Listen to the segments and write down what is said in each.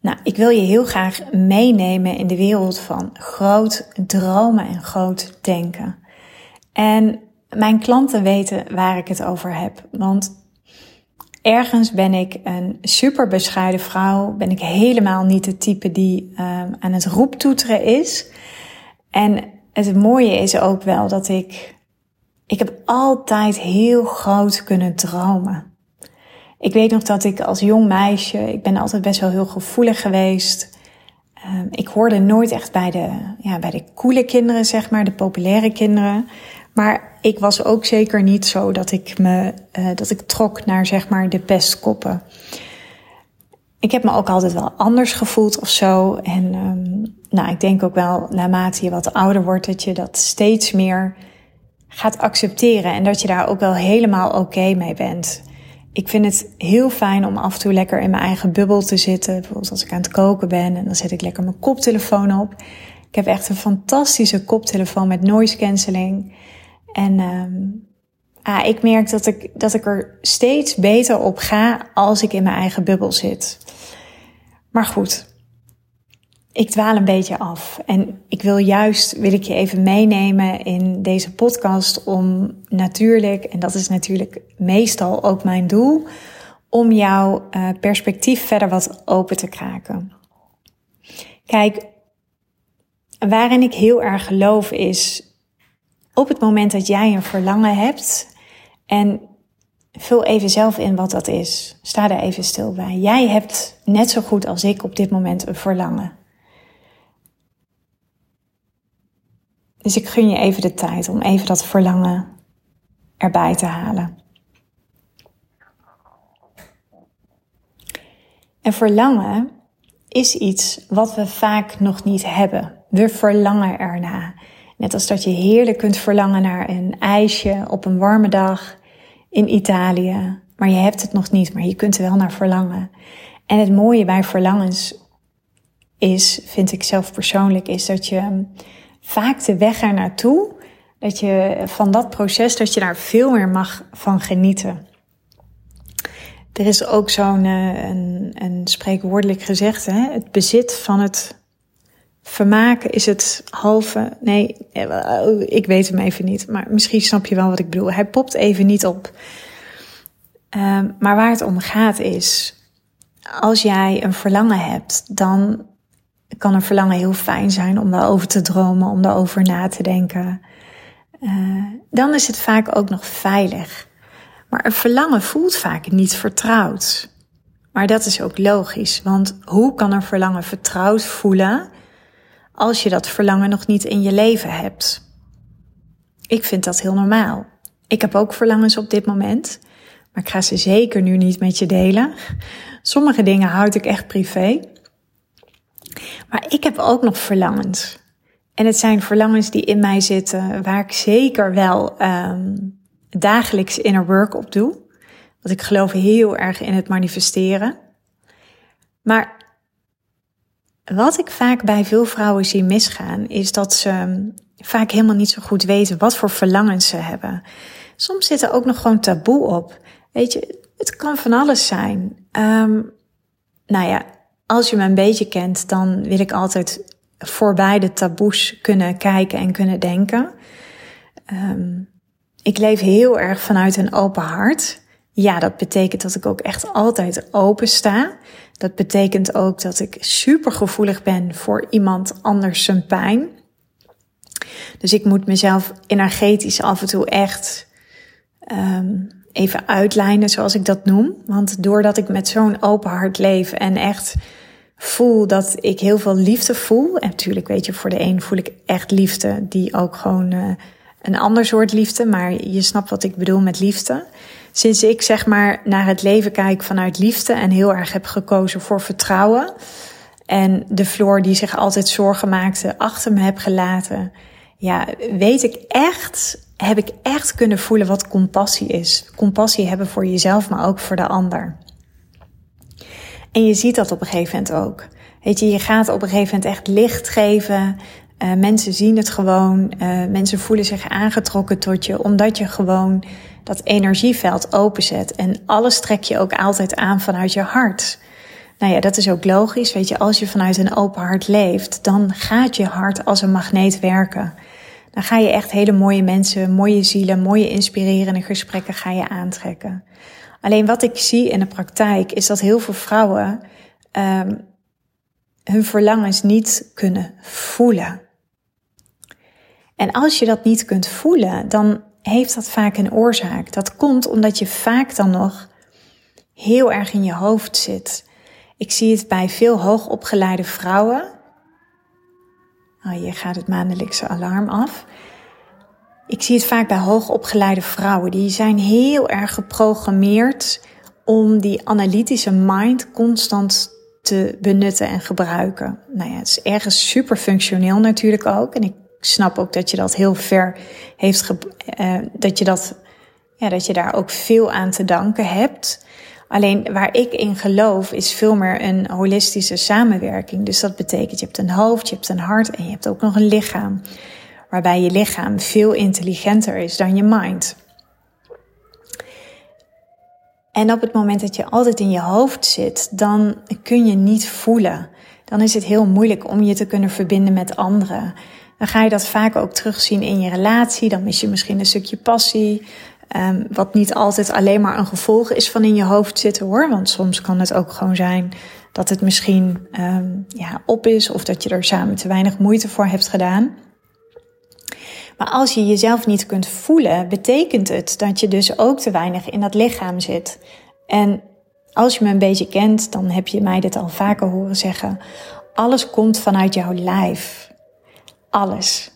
Nou, ik wil je heel graag meenemen in de wereld van groot dromen en groot denken. En mijn klanten weten waar ik het over heb. Want ergens ben ik een super bescheiden vrouw. Ben ik helemaal niet de type die um, aan het roeptoeteren is. En het mooie is ook wel dat ik. Ik heb altijd heel groot kunnen dromen. Ik weet nog dat ik als jong meisje, ik ben altijd best wel heel gevoelig geweest. Um, ik hoorde nooit echt bij de, ja, bij de coole kinderen, zeg maar, de populaire kinderen. Maar ik was ook zeker niet zo dat ik me, uh, dat ik trok naar, zeg maar, de pestkoppen. Ik heb me ook altijd wel anders gevoeld of zo. En um, nou, ik denk ook wel, naarmate je wat ouder wordt, dat je dat steeds meer gaat accepteren. En dat je daar ook wel helemaal oké mee bent ik vind het heel fijn om af en toe lekker in mijn eigen bubbel te zitten. Bijvoorbeeld als ik aan het koken ben en dan zet ik lekker mijn koptelefoon op. Ik heb echt een fantastische koptelefoon met noise cancelling. En um, ah, ik merk dat ik, dat ik er steeds beter op ga als ik in mijn eigen bubbel zit. Maar goed, ik dwaal een beetje af. En ik wil juist, wil ik je even meenemen in deze podcast om natuurlijk, en dat is natuurlijk meestal ook mijn doel, om jouw uh, perspectief verder wat open te kraken. Kijk, waarin ik heel erg geloof is, op het moment dat jij een verlangen hebt en vul even zelf in wat dat is. Sta daar even stil bij. Jij hebt net zo goed als ik op dit moment een verlangen. Dus ik gun je even de tijd om even dat verlangen erbij te halen. En verlangen is iets wat we vaak nog niet hebben. We verlangen erna. Net als dat je heerlijk kunt verlangen naar een ijsje op een warme dag in Italië. Maar je hebt het nog niet, maar je kunt er wel naar verlangen. En het mooie bij verlangens is, vind ik zelf persoonlijk, is dat je vaak de weg er naartoe, dat je van dat proces, dat je daar veel meer mag van genieten. Er is ook zo'n uh, een, een spreekwoordelijk gezegd, hè? het bezit van het vermaken is het halve. Nee, eh, ik weet hem even niet, maar misschien snap je wel wat ik bedoel. Hij popt even niet op. Um, maar waar het om gaat is, als jij een verlangen hebt, dan kan een verlangen heel fijn zijn om daarover te dromen, om daarover na te denken. Uh, dan is het vaak ook nog veilig. Maar een verlangen voelt vaak niet vertrouwd. Maar dat is ook logisch, want hoe kan een verlangen vertrouwd voelen als je dat verlangen nog niet in je leven hebt? Ik vind dat heel normaal. Ik heb ook verlangens op dit moment, maar ik ga ze zeker nu niet met je delen. Sommige dingen houd ik echt privé. Maar ik heb ook nog verlangens. En het zijn verlangens die in mij zitten, waar ik zeker wel um, dagelijks inner work op doe. Want ik geloof heel erg in het manifesteren. Maar wat ik vaak bij veel vrouwen zie misgaan, is dat ze vaak helemaal niet zo goed weten wat voor verlangens ze hebben. Soms zit er ook nog gewoon taboe op. Weet je, het kan van alles zijn. Um, nou ja, als je me een beetje kent, dan wil ik altijd voorbij de taboes kunnen kijken en kunnen denken. Um, ik leef heel erg vanuit een open hart. Ja, dat betekent dat ik ook echt altijd open sta. Dat betekent ook dat ik super gevoelig ben voor iemand anders zijn pijn. Dus ik moet mezelf energetisch af en toe echt um, even uitlijnen, zoals ik dat noem. Want doordat ik met zo'n open hart leef en echt voel dat ik heel veel liefde voel. En natuurlijk, weet je, voor de een voel ik echt liefde, die ook gewoon uh, een ander soort liefde. Maar je snapt wat ik bedoel met liefde. Sinds ik zeg maar naar het leven kijk vanuit liefde en heel erg heb gekozen voor vertrouwen. en de Floor die zich altijd zorgen maakte achter me heb gelaten. Ja, weet ik echt, heb ik echt kunnen voelen wat compassie is. Compassie hebben voor jezelf, maar ook voor de ander. En je ziet dat op een gegeven moment ook. Weet je, je gaat op een gegeven moment echt licht geven. Uh, mensen zien het gewoon. Uh, mensen voelen zich aangetrokken tot je, omdat je gewoon dat energieveld openzet. En alles trek je ook altijd aan vanuit je hart. Nou ja, dat is ook logisch. Weet je, als je vanuit een open hart leeft, dan gaat je hart als een magneet werken. Dan ga je echt hele mooie mensen, mooie zielen, mooie inspirerende gesprekken ga je aantrekken. Alleen wat ik zie in de praktijk is dat heel veel vrouwen um, hun verlangens niet kunnen voelen. En als je dat niet kunt voelen, dan heeft dat vaak een oorzaak. Dat komt omdat je vaak dan nog heel erg in je hoofd zit. Ik zie het bij veel hoogopgeleide vrouwen. Oh, hier gaat het maandelijkse alarm af. Ik zie het vaak bij hoogopgeleide vrouwen. Die zijn heel erg geprogrammeerd om die analytische mind constant te benutten en gebruiken. Nou ja, het is ergens super functioneel natuurlijk ook. En ik snap ook dat je dat heel ver heeft, ge uh, dat je dat, ja, dat je daar ook veel aan te danken hebt. Alleen waar ik in geloof is veel meer een holistische samenwerking. Dus dat betekent je hebt een hoofd, je hebt een hart en je hebt ook nog een lichaam. Waarbij je lichaam veel intelligenter is dan je mind. En op het moment dat je altijd in je hoofd zit, dan kun je niet voelen. Dan is het heel moeilijk om je te kunnen verbinden met anderen. Dan ga je dat vaak ook terugzien in je relatie. Dan mis je misschien een stukje passie. Um, wat niet altijd alleen maar een gevolg is van in je hoofd zitten hoor. Want soms kan het ook gewoon zijn dat het misschien um, ja, op is of dat je er samen te weinig moeite voor hebt gedaan. Maar als je jezelf niet kunt voelen, betekent het dat je dus ook te weinig in dat lichaam zit. En als je me een beetje kent, dan heb je mij dit al vaker horen zeggen. Alles komt vanuit jouw lijf. Alles.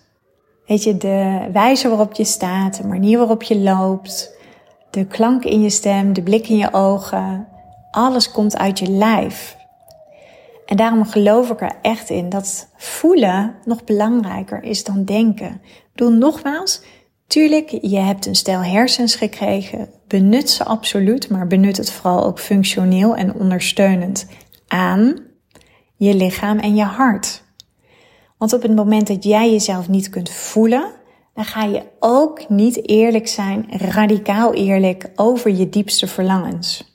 Weet je, de wijze waarop je staat, de manier waarop je loopt, de klank in je stem, de blik in je ogen, alles komt uit je lijf. En daarom geloof ik er echt in dat voelen nog belangrijker is dan denken. Bedoel, nogmaals, tuurlijk, je hebt een stel hersens gekregen. Benut ze absoluut, maar benut het vooral ook functioneel en ondersteunend aan je lichaam en je hart. Want op het moment dat jij jezelf niet kunt voelen, dan ga je ook niet eerlijk zijn, radicaal eerlijk over je diepste verlangens.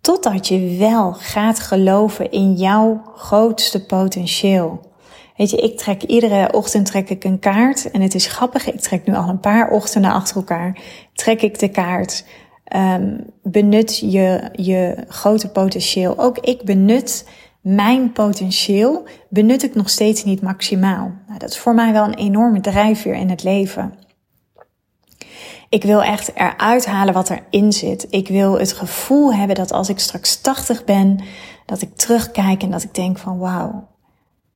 Totdat je wel gaat geloven in jouw grootste potentieel. Weet je, ik trek iedere ochtend trek ik een kaart. En het is grappig, ik trek nu al een paar ochtenden achter elkaar. Trek ik de kaart. Um, benut je, je grote potentieel. Ook ik benut mijn potentieel. Benut ik nog steeds niet maximaal. Nou, dat is voor mij wel een enorme drijfveer in het leven. Ik wil echt eruit halen wat erin zit. Ik wil het gevoel hebben dat als ik straks 80 ben, dat ik terugkijk en dat ik denk van wauw.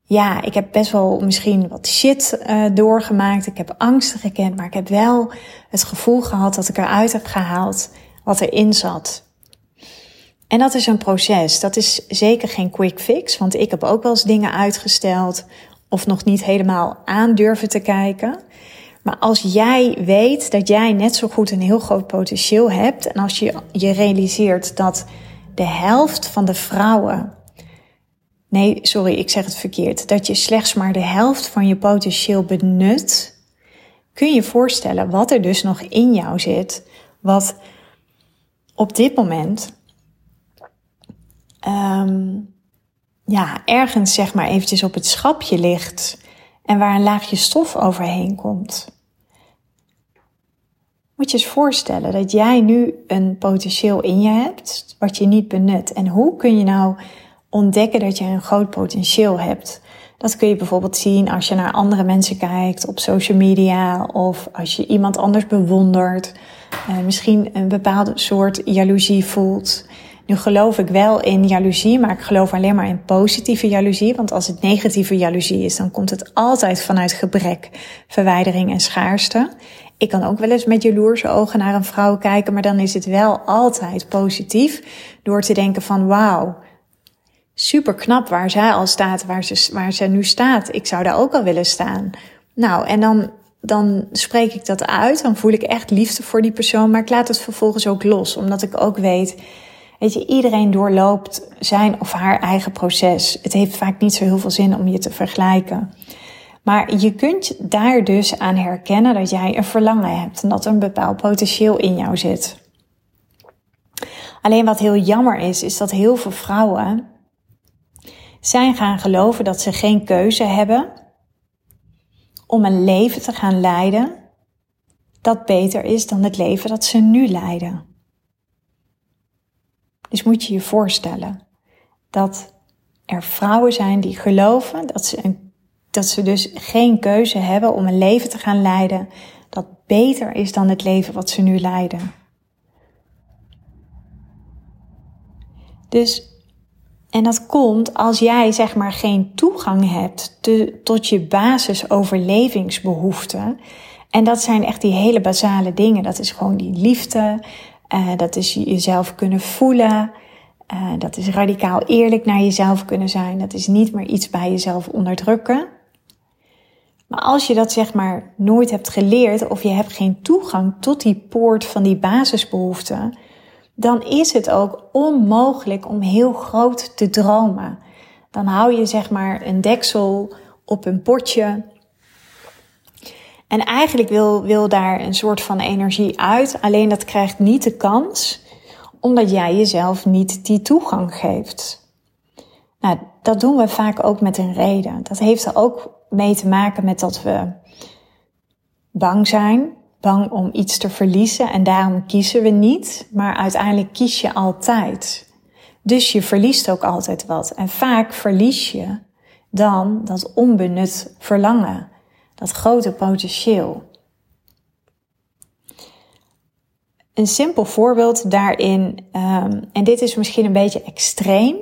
Ja, ik heb best wel misschien wat shit uh, doorgemaakt. Ik heb angsten gekend, maar ik heb wel het gevoel gehad dat ik eruit heb gehaald wat erin zat. En dat is een proces. Dat is zeker geen quick fix, want ik heb ook wel eens dingen uitgesteld of nog niet helemaal aan durven te kijken. Maar als jij weet dat jij net zo goed een heel groot potentieel hebt en als je je realiseert dat de helft van de vrouwen, nee, sorry, ik zeg het verkeerd, dat je slechts maar de helft van je potentieel benut, kun je voorstellen wat er dus nog in jou zit, wat op dit moment um, ja, ergens zeg maar eventjes op het schapje ligt en waar een laagje stof overheen komt. Moet je eens voorstellen dat jij nu een potentieel in je hebt wat je niet benut. En hoe kun je nou ontdekken dat je een groot potentieel hebt? Dat kun je bijvoorbeeld zien als je naar andere mensen kijkt op social media of als je iemand anders bewondert. Uh, misschien een bepaalde soort jaloezie voelt. Nu geloof ik wel in jaloezie, maar ik geloof alleen maar in positieve jaloezie. Want als het negatieve jaloezie is, dan komt het altijd vanuit gebrek, verwijdering en schaarste. Ik kan ook wel eens met jaloerse ogen naar een vrouw kijken, maar dan is het wel altijd positief. Door te denken van wauw, super knap waar zij al staat, waar ze, waar ze nu staat. Ik zou daar ook al willen staan. Nou, en dan, dan spreek ik dat uit. Dan voel ik echt liefde voor die persoon. Maar ik laat het vervolgens ook los. Omdat ik ook weet, weet je, iedereen doorloopt zijn of haar eigen proces. Het heeft vaak niet zo heel veel zin om je te vergelijken. Maar je kunt daar dus aan herkennen dat jij een verlangen hebt en dat er een bepaald potentieel in jou zit. Alleen wat heel jammer is, is dat heel veel vrouwen zijn gaan geloven dat ze geen keuze hebben om een leven te gaan leiden dat beter is dan het leven dat ze nu leiden. Dus moet je je voorstellen dat er vrouwen zijn die geloven dat ze, een, dat ze dus geen keuze hebben om een leven te gaan leiden dat beter is dan het leven wat ze nu leiden. Dus, en dat komt als jij zeg maar geen toegang hebt tot je basisoverlevingsbehoeften. En dat zijn echt die hele basale dingen. Dat is gewoon die liefde, uh, dat is jezelf kunnen voelen. Uh, dat is radicaal eerlijk naar jezelf kunnen zijn. Dat is niet meer iets bij jezelf onderdrukken. Maar als je dat zeg maar nooit hebt geleerd of je hebt geen toegang tot die poort van die basisbehoeften, dan is het ook onmogelijk om heel groot te dromen. Dan hou je zeg maar een deksel op een potje. En eigenlijk wil, wil daar een soort van energie uit, alleen dat krijgt niet de kans, omdat jij jezelf niet die toegang geeft. Nou, dat doen we vaak ook met een reden. Dat heeft er ook mee te maken met dat we bang zijn bang om iets te verliezen en daarom kiezen we niet, maar uiteindelijk kies je altijd. Dus je verliest ook altijd wat. En vaak verlies je dan dat onbenut verlangen, dat grote potentieel. Een simpel voorbeeld daarin, um, en dit is misschien een beetje extreem,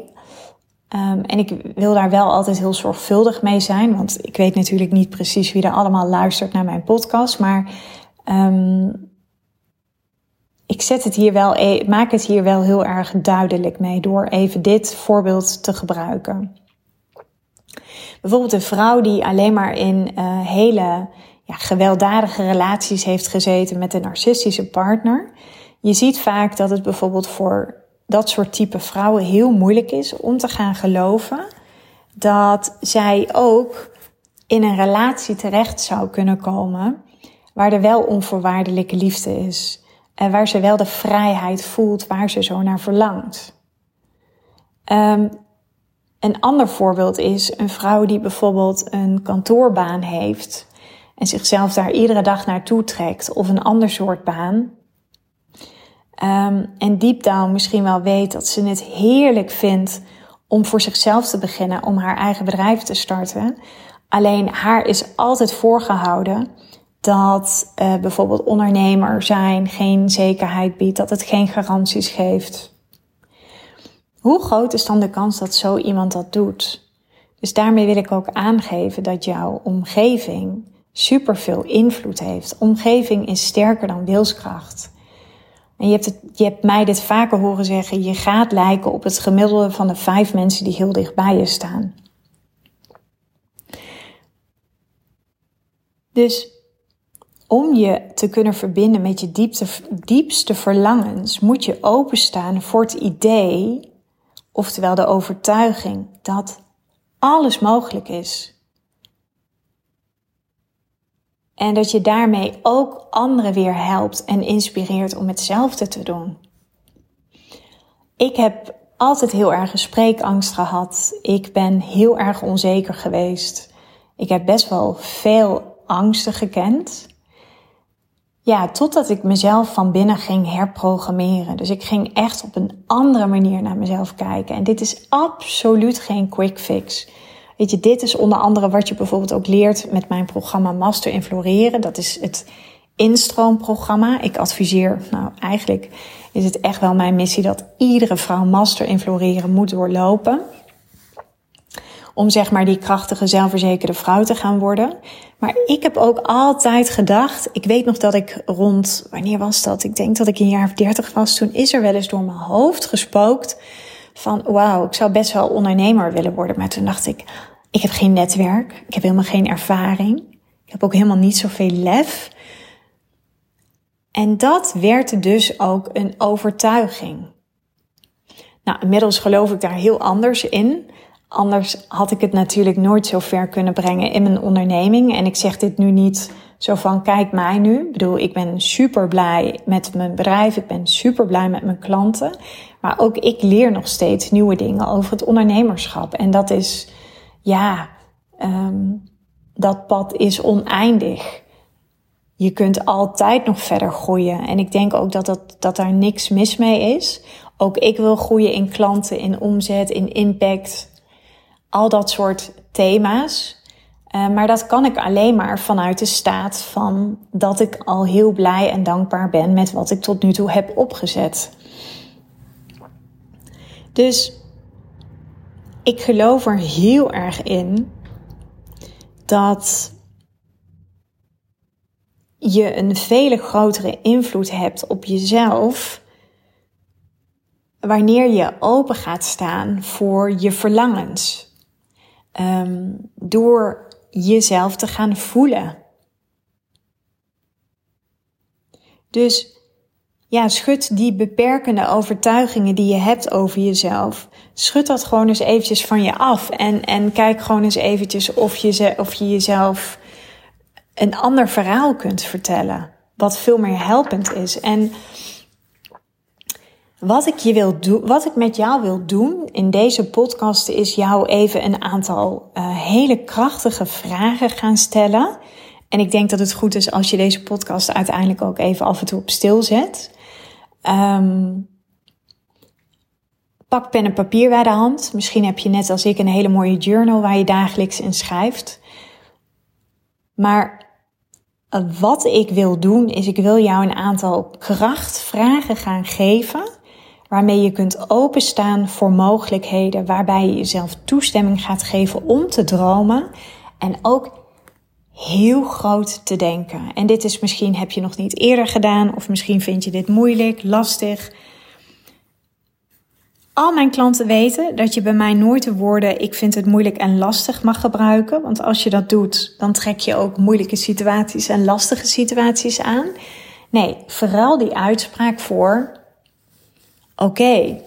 um, en ik wil daar wel altijd heel zorgvuldig mee zijn, want ik weet natuurlijk niet precies wie er allemaal luistert naar mijn podcast, maar Um, ik zet het hier wel, e-, maak het hier wel heel erg duidelijk mee door even dit voorbeeld te gebruiken. Bijvoorbeeld een vrouw die alleen maar in uh, hele ja, gewelddadige relaties heeft gezeten met een narcistische partner. Je ziet vaak dat het bijvoorbeeld voor dat soort type vrouwen heel moeilijk is om te gaan geloven dat zij ook in een relatie terecht zou kunnen komen waar er wel onvoorwaardelijke liefde is. En waar ze wel de vrijheid voelt waar ze zo naar verlangt. Um, een ander voorbeeld is een vrouw die bijvoorbeeld een kantoorbaan heeft en zichzelf daar iedere dag naartoe trekt of een ander soort baan. Um, en deep down misschien wel weet dat ze het heerlijk vindt om voor zichzelf te beginnen, om haar eigen bedrijf te starten. Alleen haar is altijd voorgehouden dat uh, bijvoorbeeld ondernemer zijn geen zekerheid biedt, dat het geen garanties geeft. Hoe groot is dan de kans dat zo iemand dat doet? Dus daarmee wil ik ook aangeven dat jouw omgeving superveel invloed heeft. Omgeving is sterker dan wilskracht. En je hebt, het, je hebt mij dit vaker horen zeggen, je gaat lijken op het gemiddelde van de vijf mensen die heel dicht bij je staan. Dus om je te kunnen verbinden met je diepste, diepste verlangens, moet je openstaan voor het idee, oftewel de overtuiging, dat alles mogelijk is. En dat je daarmee ook anderen weer helpt en inspireert om hetzelfde te doen. Ik heb altijd heel erg een spreekangst gehad. Ik ben heel erg onzeker geweest. Ik heb best wel veel angsten gekend. Ja, totdat ik mezelf van binnen ging herprogrammeren. Dus ik ging echt op een andere manier naar mezelf kijken. En dit is absoluut geen quick fix. Weet je, dit is onder andere wat je bijvoorbeeld ook leert met mijn programma Master in Floreren. Dat is het instroomprogramma. Ik adviseer, nou eigenlijk is het echt wel mijn missie dat iedere vrouw Master in Floreren moet doorlopen om zeg maar die krachtige, zelfverzekerde vrouw te gaan worden. Maar ik heb ook altijd gedacht, ik weet nog dat ik rond, wanneer was dat? Ik denk dat ik een jaar of dertig was. Toen is er wel eens door mijn hoofd gespookt van wauw, ik zou best wel ondernemer willen worden. Maar toen dacht ik, ik heb geen netwerk, ik heb helemaal geen ervaring, ik heb ook helemaal niet zoveel lef. En dat werd dus ook een overtuiging. Nou, inmiddels geloof ik daar heel anders in. Anders had ik het natuurlijk nooit zo ver kunnen brengen in mijn onderneming. En ik zeg dit nu niet zo van, kijk mij nu. Ik bedoel, ik ben super blij met mijn bedrijf. Ik ben super blij met mijn klanten. Maar ook ik leer nog steeds nieuwe dingen over het ondernemerschap. En dat is, ja, um, dat pad is oneindig. Je kunt altijd nog verder groeien. En ik denk ook dat, dat, dat daar niks mis mee is. Ook ik wil groeien in klanten, in omzet, in impact. Al dat soort thema's. Uh, maar dat kan ik alleen maar vanuit de staat van dat ik al heel blij en dankbaar ben met wat ik tot nu toe heb opgezet. Dus ik geloof er heel erg in dat je een vele grotere invloed hebt op jezelf wanneer je open gaat staan voor je verlangens. Um, door jezelf te gaan voelen. Dus ja, schud die beperkende overtuigingen die je hebt over jezelf. Schud dat gewoon eens eventjes van je af. En, en kijk gewoon eens eventjes of je, of je jezelf een ander verhaal kunt vertellen. Wat veel meer helpend is. En wat ik, je wil doen, wat ik met jou wil doen in deze podcast is jou even een aantal uh, hele krachtige vragen gaan stellen. En ik denk dat het goed is als je deze podcast uiteindelijk ook even af en toe op stil zet. Um, pak pen en papier bij de hand. Misschien heb je net als ik een hele mooie journal waar je dagelijks in schrijft. Maar eh, wat ik wil doen is, ik wil jou een aantal krachtvragen gaan geven. Waarmee je kunt openstaan voor mogelijkheden. Waarbij je jezelf toestemming gaat geven om te dromen. En ook heel groot te denken. En dit is misschien heb je nog niet eerder gedaan. Of misschien vind je dit moeilijk, lastig. Al mijn klanten weten dat je bij mij nooit de woorden ik vind het moeilijk en lastig mag gebruiken. Want als je dat doet, dan trek je ook moeilijke situaties en lastige situaties aan. Nee, vooral die uitspraak voor oké,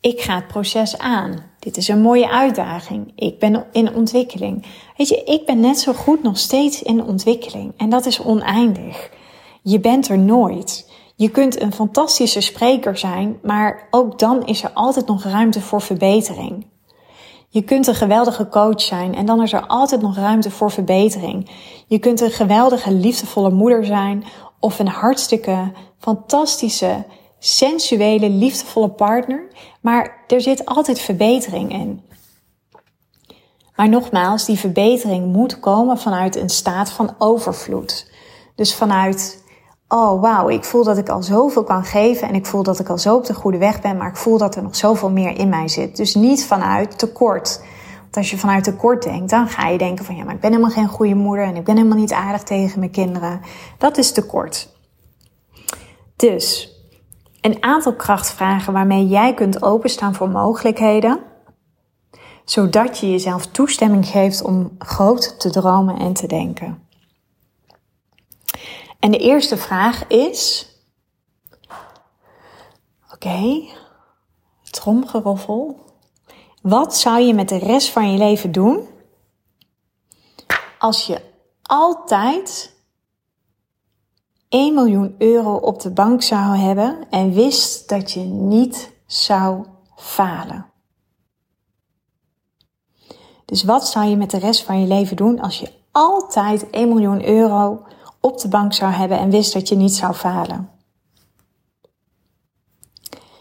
ik ga het proces aan. Dit is een mooie uitdaging. Ik ben in ontwikkeling. Weet je, ik ben net zo goed nog steeds in ontwikkeling. En dat is oneindig. Je bent er nooit. Je kunt een fantastische spreker zijn, maar ook dan is er altijd nog ruimte voor verbetering. Je kunt een geweldige coach zijn en dan is er altijd nog ruimte voor verbetering. Je kunt een geweldige, liefdevolle moeder zijn of een hartstikke fantastische, sensuele, liefdevolle partner, maar er zit altijd verbetering in. Maar nogmaals, die verbetering moet komen vanuit een staat van overvloed. Dus vanuit oh wauw, ik voel dat ik al zoveel kan geven en ik voel dat ik al zo op de goede weg ben, maar ik voel dat er nog zoveel meer in mij zit. Dus niet vanuit tekort. Want als je vanuit tekort denkt, dan ga je denken van ja, maar ik ben helemaal geen goede moeder en ik ben helemaal niet aardig tegen mijn kinderen. Dat is tekort. Dus een aantal krachtvragen waarmee jij kunt openstaan voor mogelijkheden, zodat je jezelf toestemming geeft om groot te dromen en te denken. En de eerste vraag is: Oké, tromgeroffel. Wat zou je met de rest van je leven doen als je altijd 1 miljoen euro op de bank zou hebben en wist dat je niet zou falen? Dus wat zou je met de rest van je leven doen als je altijd 1 miljoen euro op de bank zou hebben en wist dat je niet zou falen.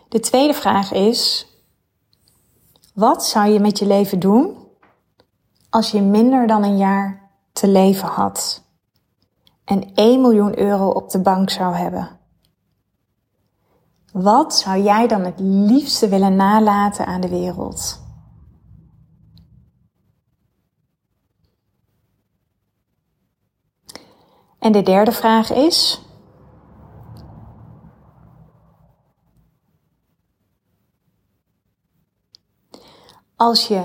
De tweede vraag is: wat zou je met je leven doen als je minder dan een jaar te leven had en 1 miljoen euro op de bank zou hebben? Wat zou jij dan het liefste willen nalaten aan de wereld? En de derde vraag is. als je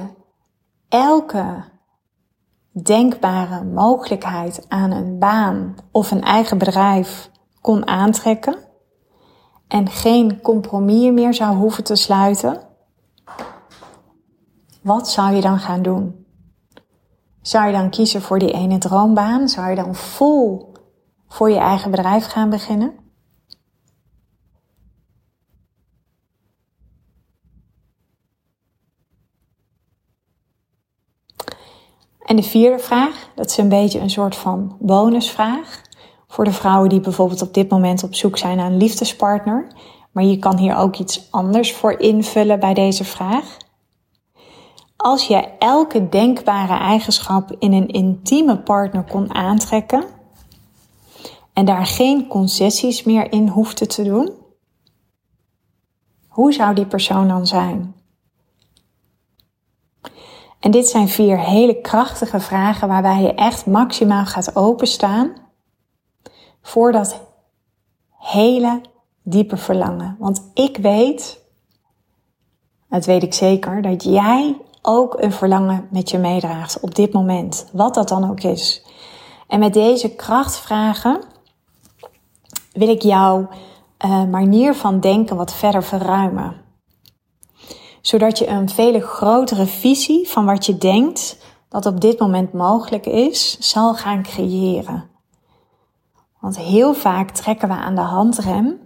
elke denkbare mogelijkheid aan een baan of een eigen bedrijf kon aantrekken en geen compromis meer zou hoeven te sluiten, wat zou je dan gaan doen? Zou je dan kiezen voor die ene droombaan? Zou je dan vol voor je eigen bedrijf gaan beginnen? En de vierde vraag, dat is een beetje een soort van bonusvraag. Voor de vrouwen die bijvoorbeeld op dit moment op zoek zijn naar een liefdespartner. Maar je kan hier ook iets anders voor invullen bij deze vraag. Als je elke denkbare eigenschap in een intieme partner kon aantrekken en daar geen concessies meer in hoefde te doen, hoe zou die persoon dan zijn? En dit zijn vier hele krachtige vragen waarbij je echt maximaal gaat openstaan voor dat hele diepe verlangen. Want ik weet, dat weet ik zeker, dat jij ook een verlangen met je meedraagt op dit moment, wat dat dan ook is. En met deze krachtvragen wil ik jouw uh, manier van denken wat verder verruimen zodat je een veel grotere visie van wat je denkt dat op dit moment mogelijk is, zal gaan creëren. Want heel vaak trekken we aan de handrem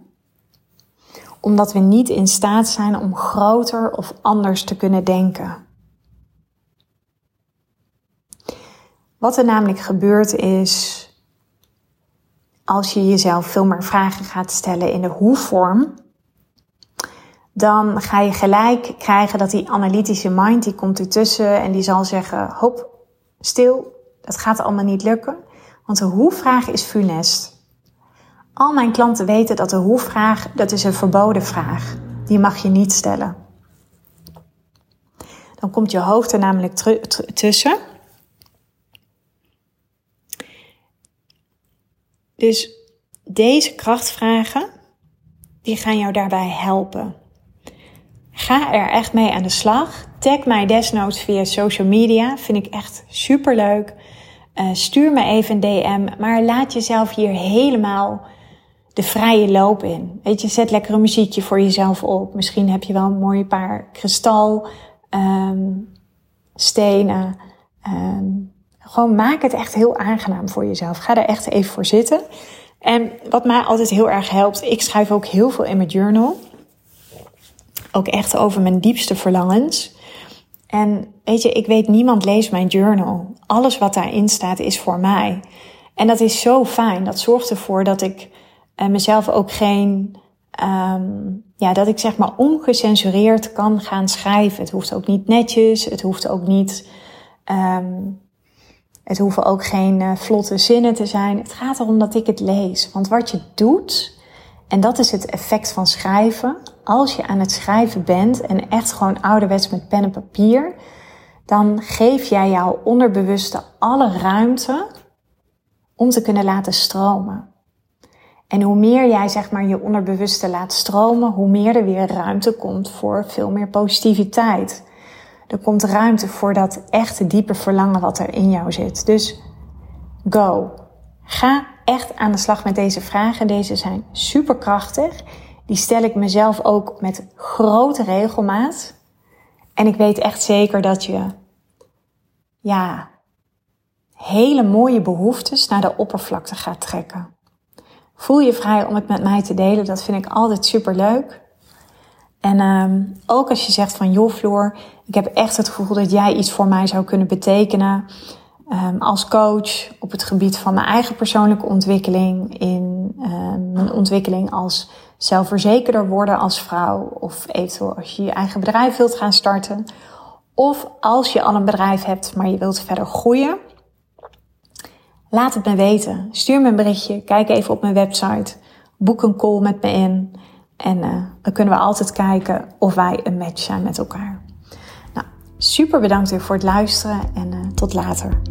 omdat we niet in staat zijn om groter of anders te kunnen denken. Wat er namelijk gebeurt is, als je jezelf veel meer vragen gaat stellen in de hoe-vorm, dan ga je gelijk krijgen dat die analytische mind, die komt ertussen en die zal zeggen, hop, stil, dat gaat allemaal niet lukken. Want de hoe-vraag is funest. Al mijn klanten weten dat de hoe-vraag, dat is een verboden vraag. Die mag je niet stellen. Dan komt je hoofd er namelijk tussen. Dus deze krachtvragen, die gaan jou daarbij helpen. Ga er echt mee aan de slag. Tag mij desnoods via social media. Vind ik echt super leuk. Uh, stuur me even een DM. Maar laat jezelf hier helemaal de vrije loop in. Weet je, zet lekker een muziekje voor jezelf op. Misschien heb je wel een mooi paar kristal um, stenen. Um, gewoon maak het echt heel aangenaam voor jezelf. Ga er echt even voor zitten. En wat mij altijd heel erg helpt, ik schrijf ook heel veel in mijn journal ook echt over mijn diepste verlangens. En weet je, ik weet, niemand leest mijn journal. Alles wat daarin staat is voor mij. En dat is zo fijn. Dat zorgt ervoor dat ik uh, mezelf ook geen, um, ja, dat ik zeg maar ongecensureerd kan gaan schrijven. Het hoeft ook niet netjes. Het hoeft ook niet, um, het hoeven ook geen uh, vlotte zinnen te zijn. Het gaat erom dat ik het lees. Want wat je doet, en dat is het effect van schrijven. Als je aan het schrijven bent en echt gewoon ouderwets met pen en papier, dan geef jij jouw onderbewuste alle ruimte om te kunnen laten stromen. En hoe meer jij zeg maar je onderbewuste laat stromen, hoe meer er weer ruimte komt voor veel meer positiviteit. Er komt ruimte voor dat echte diepe verlangen wat er in jou zit. Dus go. Ga echt aan de slag met deze vragen. Deze zijn superkrachtig. Die stel ik mezelf ook met grote regelmaat. En ik weet echt zeker dat je, ja, hele mooie behoeftes naar de oppervlakte gaat trekken. Voel je vrij om het met mij te delen. Dat vind ik altijd super leuk. En um, ook als je zegt van joh Floor, ik heb echt het gevoel dat jij iets voor mij zou kunnen betekenen. Um, als coach op het gebied van mijn eigen persoonlijke ontwikkeling, in um, mijn ontwikkeling als zelfverzekerder worden als vrouw, of eventueel als je je eigen bedrijf wilt gaan starten, of als je al een bedrijf hebt, maar je wilt verder groeien. Laat het me weten. Stuur me een berichtje. Kijk even op mijn website. Boek een call met me in. En uh, dan kunnen we altijd kijken of wij een match zijn met elkaar. Nou, super bedankt weer voor het luisteren en uh, tot later.